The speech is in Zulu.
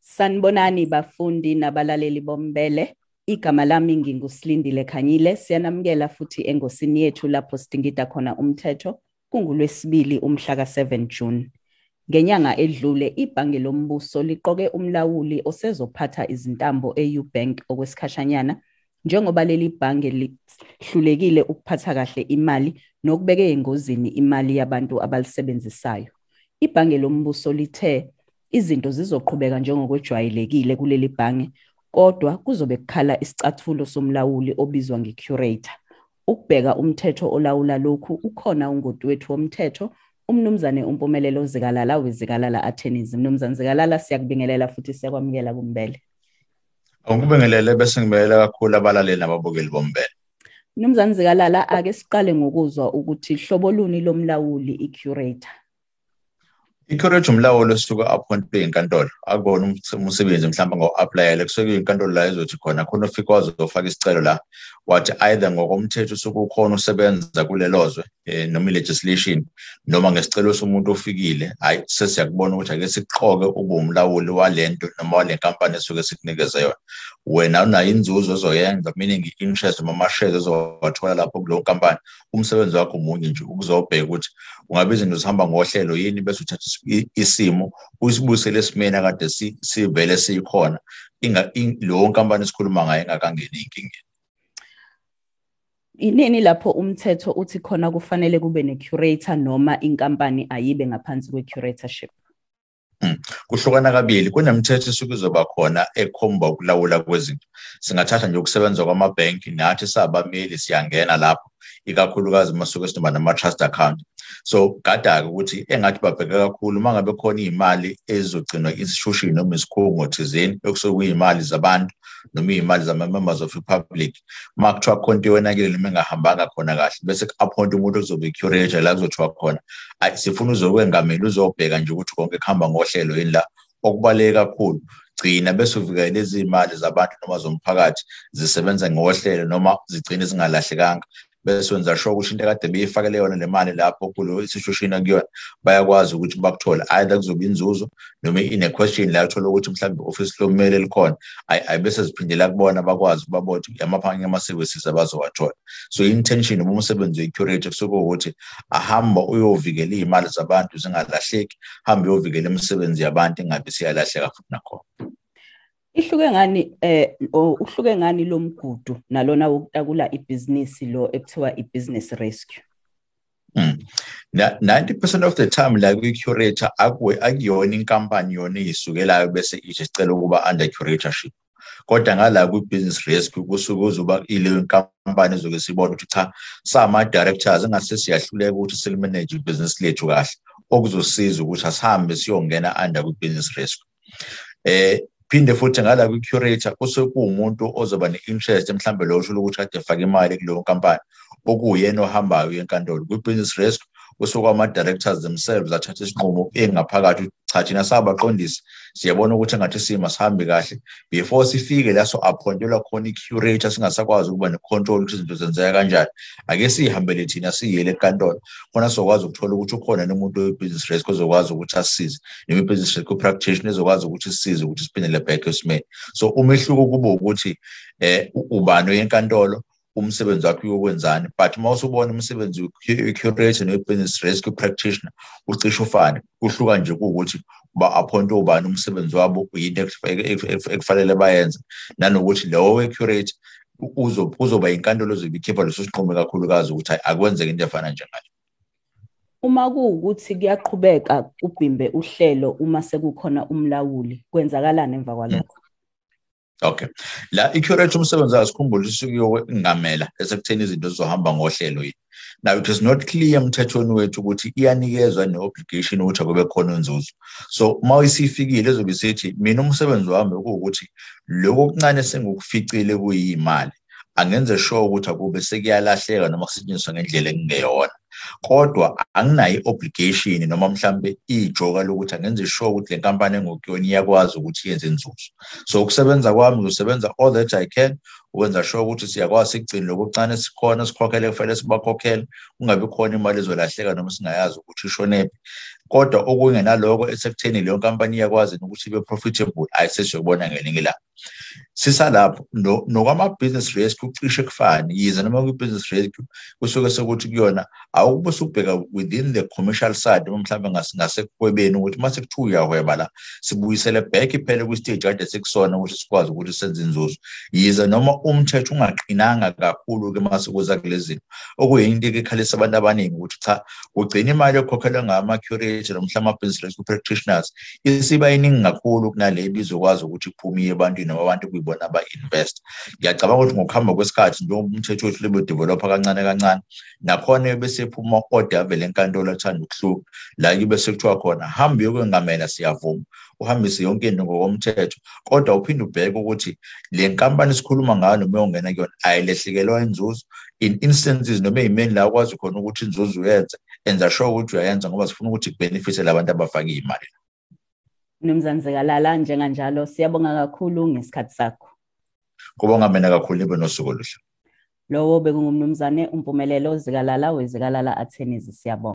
Sanibonani bafundi nabalaleli bombele. Igama lami ngingusilindile Khanyile. Siyanamukela futhi engosini yethu lapho sidingida khona umthetho kungulwesibili umhla ka7 June. Ngenyanga edlule ibhange lombuso liqoke umlawuli osezophatha izintambo eUbank okwesikhashanyana njengoba leli bhange lihlulekile ukuphatha kahle imali nokubeke engozini imali yabantu abalisebenzisayo. Ibhange lombuso lithe izinto zizoqhubeka njengokwejwayelekile kuleli bhange kodwa kuzobe kukhala isicathulo somlawuli obizwa ngecurator. Ukubheka umthetho olawula lokhu ukhona ungoti wethu womthetho umnumzane umpumelelo zikalala wezikalala attorneys mnumzane zikalala siyakubingelela futhi siyakwamukela kumbele. Ngikubingelele bese ngibekela kakhulu abalaleli nababukeli bombele. Mnumzane zikalala ake siqale ngokuzwa ukuthi hlobo luni lomlawuli icurator? I-courage umlawuli osuke appointwe inkantolo akubona umsebenzi mhlawumbe ngo-aplayele kusuke inkantolo la ezothi khona khona ufika wazofaka isicelo la wathi either ngokomthetho usuke ukhona usebenza kulelo um noma i-legislation noma ngesicelo somuntu ofikile hhayi sesiyakubona ukuthi ake sikuqoke ube umlawuli walento noma wale nkampani esuke sikunikeze yona. Wena unayo inzuzo ozoyenza meaning i-interest noma ama-shares ozowathola lapho kuleyo nkampani umsebenzi wakho munye nje ukuzobheka ukuthi ungabe izinto zihamba ngohlelo yini bese uthatha isimo usibuyisele esimeni akade sivele sikhona. Leyo nkampani esikhuluma ngayo ingakangeni enkingeni inini lapho umthetho uthi khona kufanele kube ne-curator noma inkampani ayibe ngaphansi kwe-curatorship? Kuhlukana kabili. Kunemithetho esuke izoba khona ekhomba ukulawula kwezinto. Singathatha nje ukusebenza kwamabhenki nathi sabameli siyangena lapho. Ikakhulukazi masuke sinoba nama-trust account. So gada-ke ukuthi engathi babheke kakhulu uma ngabe khona iy'mali ezizogcinwa institution noma isikhungo thizeni ekusuke kuyiy'mali zabantu noma iy'mali zama-members of republic uma kuthiwa khona into yonakele noma engahambanga khona kahle bese ku-appoint umuntu ozobe i-curator la kuzothiwa khona. Ayi sifuna uzokwengamela uzobheka nje ukuthi konke kuhamba ngohlelo yini la. Okubaluleke kakhulu gcina bese uvika lezi mali zabantu noma zomphakathi zisebenza ngohlelo noma zigcine zingalahlekanga. Bese wenza sure ukuthi into ekade beyifakele yona le mali lapho kulo situation akuyona bayakwazi ukuthi bakuthole. Either kuzoba inzuzo noma ine-question la uthola ukuthi mhlawumbe i-office lomele likhona. Ayi bese ziphindela kubona bakwazi ukubabona ukuthi amaphanye ama-services abazowathola. So intention noma umsebenzi we-curator kusuke ukuthi ahamba uyovikela iy'mali zabantu zingalahleki hambe uyovikela imisebenzi yabantu ingabe siyalahleka futhi nakhona. Ihluke ngani eh uhluke ngani lo mgudu nalona wokutakula ibhizinisi lo ekuthiwa i-business rescue? Mm. Na 90% of the time la kwi-curator akwe akuyona inkampani yona eyisukelayo bese ithi sicela ukuba under curatorship. Kodwa ngala kwi-business rescue kusuke uzoba ileyo nkampani ezoke sibona ukuthi cha sama-directors engase siyahluleka ukuthi silimanage ibhizinisi lethu kahle okuzosiza ukuthi asihambe siyongena under kwi-business rescue. Eh phinde futhi ngala kwi-curator kusuke kuwumuntu ozoba ne-interest mhlambe lo usho ukuthi kade efake imali kuleyo nkampani. Okuyena ohambayo enkantolo kwi-business rescue kusuke ama-directors themselves athatha isinqumo engaphakathi cha thina sabaqondisi siyabona ukuthi engathi sima sihambe kahle. Before sifike la so-appointelwa khona i-curator singasakwazi ukuba ne-control ukuthi izinto zenzeka kanjani. Ake siyihambele thina siyele enkantolo. Khona sizokwazi ukuthola ukuthi ukhona nomuntu we-business risk ozokwazi ukuthi asisize noma i-business risk practitioner ezokwazi ukuthi sisize ukuthi siphindele back esimeni. So umehluko kube ukuthi um ubani oyenkantolo umsebenzi wakhe uyokwenzani. But uma usubona umsebenzi we-curator ne-business rescue practitioner ucishe ufane. Kuhluka nje kuwukuthi ba-appoint ubani umsebenzi wabo yinto ekufanele bayenze. Nanokuthi lowo we-curator uzoba inkantolo ozobe ikhipha leso sinqumo kakhulukazi ukuthi akwenzeke into efana njengale uma kuwukuthi kuyaqhubeka kubhimbe uhlelo uma sekukhona umlawuli kwenzakalani emva kwalokho? Okay. La i-curator umsebenzi wayo sikhumbule isuke yokungamela esekutheni izinto zizohamba ngohlelo yini. Now it is not clear emthethweni wethu ukuthi iyanikezwa ne-obligation ukuthi akube khona inzuzo. So uma isifikile ezobe sithi mina umsebenzi wami ukuthi lokho okuncane sengikuficile kuyimali angenze sure ukuthi akube sekuyalahleka noma kusetshenziswa ngendlela ekungeyona. Kodwa anginayo i-obligation noma mhlambe ijoka lokuthi angenze sure ukuthi le nkampani engokuyona iyakwazi ukuthi yenze inzuzo. So ukusebenza kwami ngizosebenza all that i can ukwenza sure ukuthi siyakwazi sikugcine lokuncane sikhona sikhokhele kufanele sibakhokhele kungabi khona imali ezolahleka noma singayazi ukuthi ishonephi kodwa okungenaloko esekutheni leyo nkampani iyakwazi ukuthi ibe profitable ayisesiyobona ngelinye ilanga. Sisalapho nokwama-business rescue cishe kufani yize noma kwi-business rescue kusuke sekuthi kuyona awukube usubheka within the commercial side noma mhlawumbe ngasekuhwebeni ukuthi uma sekuthiwa uyahweba la sibuyisele back iphele kwi-stage kade sekusona ukuthi sikwazi ukuthi senze inzuzo. Yize noma umthetho ungaqinanga kakhulu-ke uma sekuza kule zinto. Okuyinto-ke ekhalisa abantu abaningi ukuthi cha ugcina imali ekhokhelwa ngama-curator noma mhlawumbe ama-business rescue practitioners isiba iningi kakhulu kunale bizokwazi ukuthi iphume ebantwini. Noma abantu kuyibona aba-invest. Ngiyacabanga ukuthi ngokuhamba kwesikhathi njengoba umthetho wethu libe developha kancane kancane. Nakhona bese phuma order avele enkantolo athanda ukuhluka la kibe sekuthiwa khona hambe yokwengamela siyavuma. Uhambise yonke into ngokomthetho. Kodwa uphinde ubheke ukuthi le nkampani sikhuluma ngayo noma uyongena kuyona ayilehlekelwa inzuzo. In instances noma ey'meni la ukwazi khona ukuthi inzuzo uyenze enza sure ukuthi uyayenza ngoba sifuna ukuthi kubhenefithe labantu abafake iy'mali. Mnumzane Zikalala njenganjalo siyabonga kakhulu ngesikhathi sakho. Kubonga mina kakhulu nibe nosuku oluhle. Lowo bekungumnumzane umpumelelo Zikalala wezikalala Attorneys siyabonga.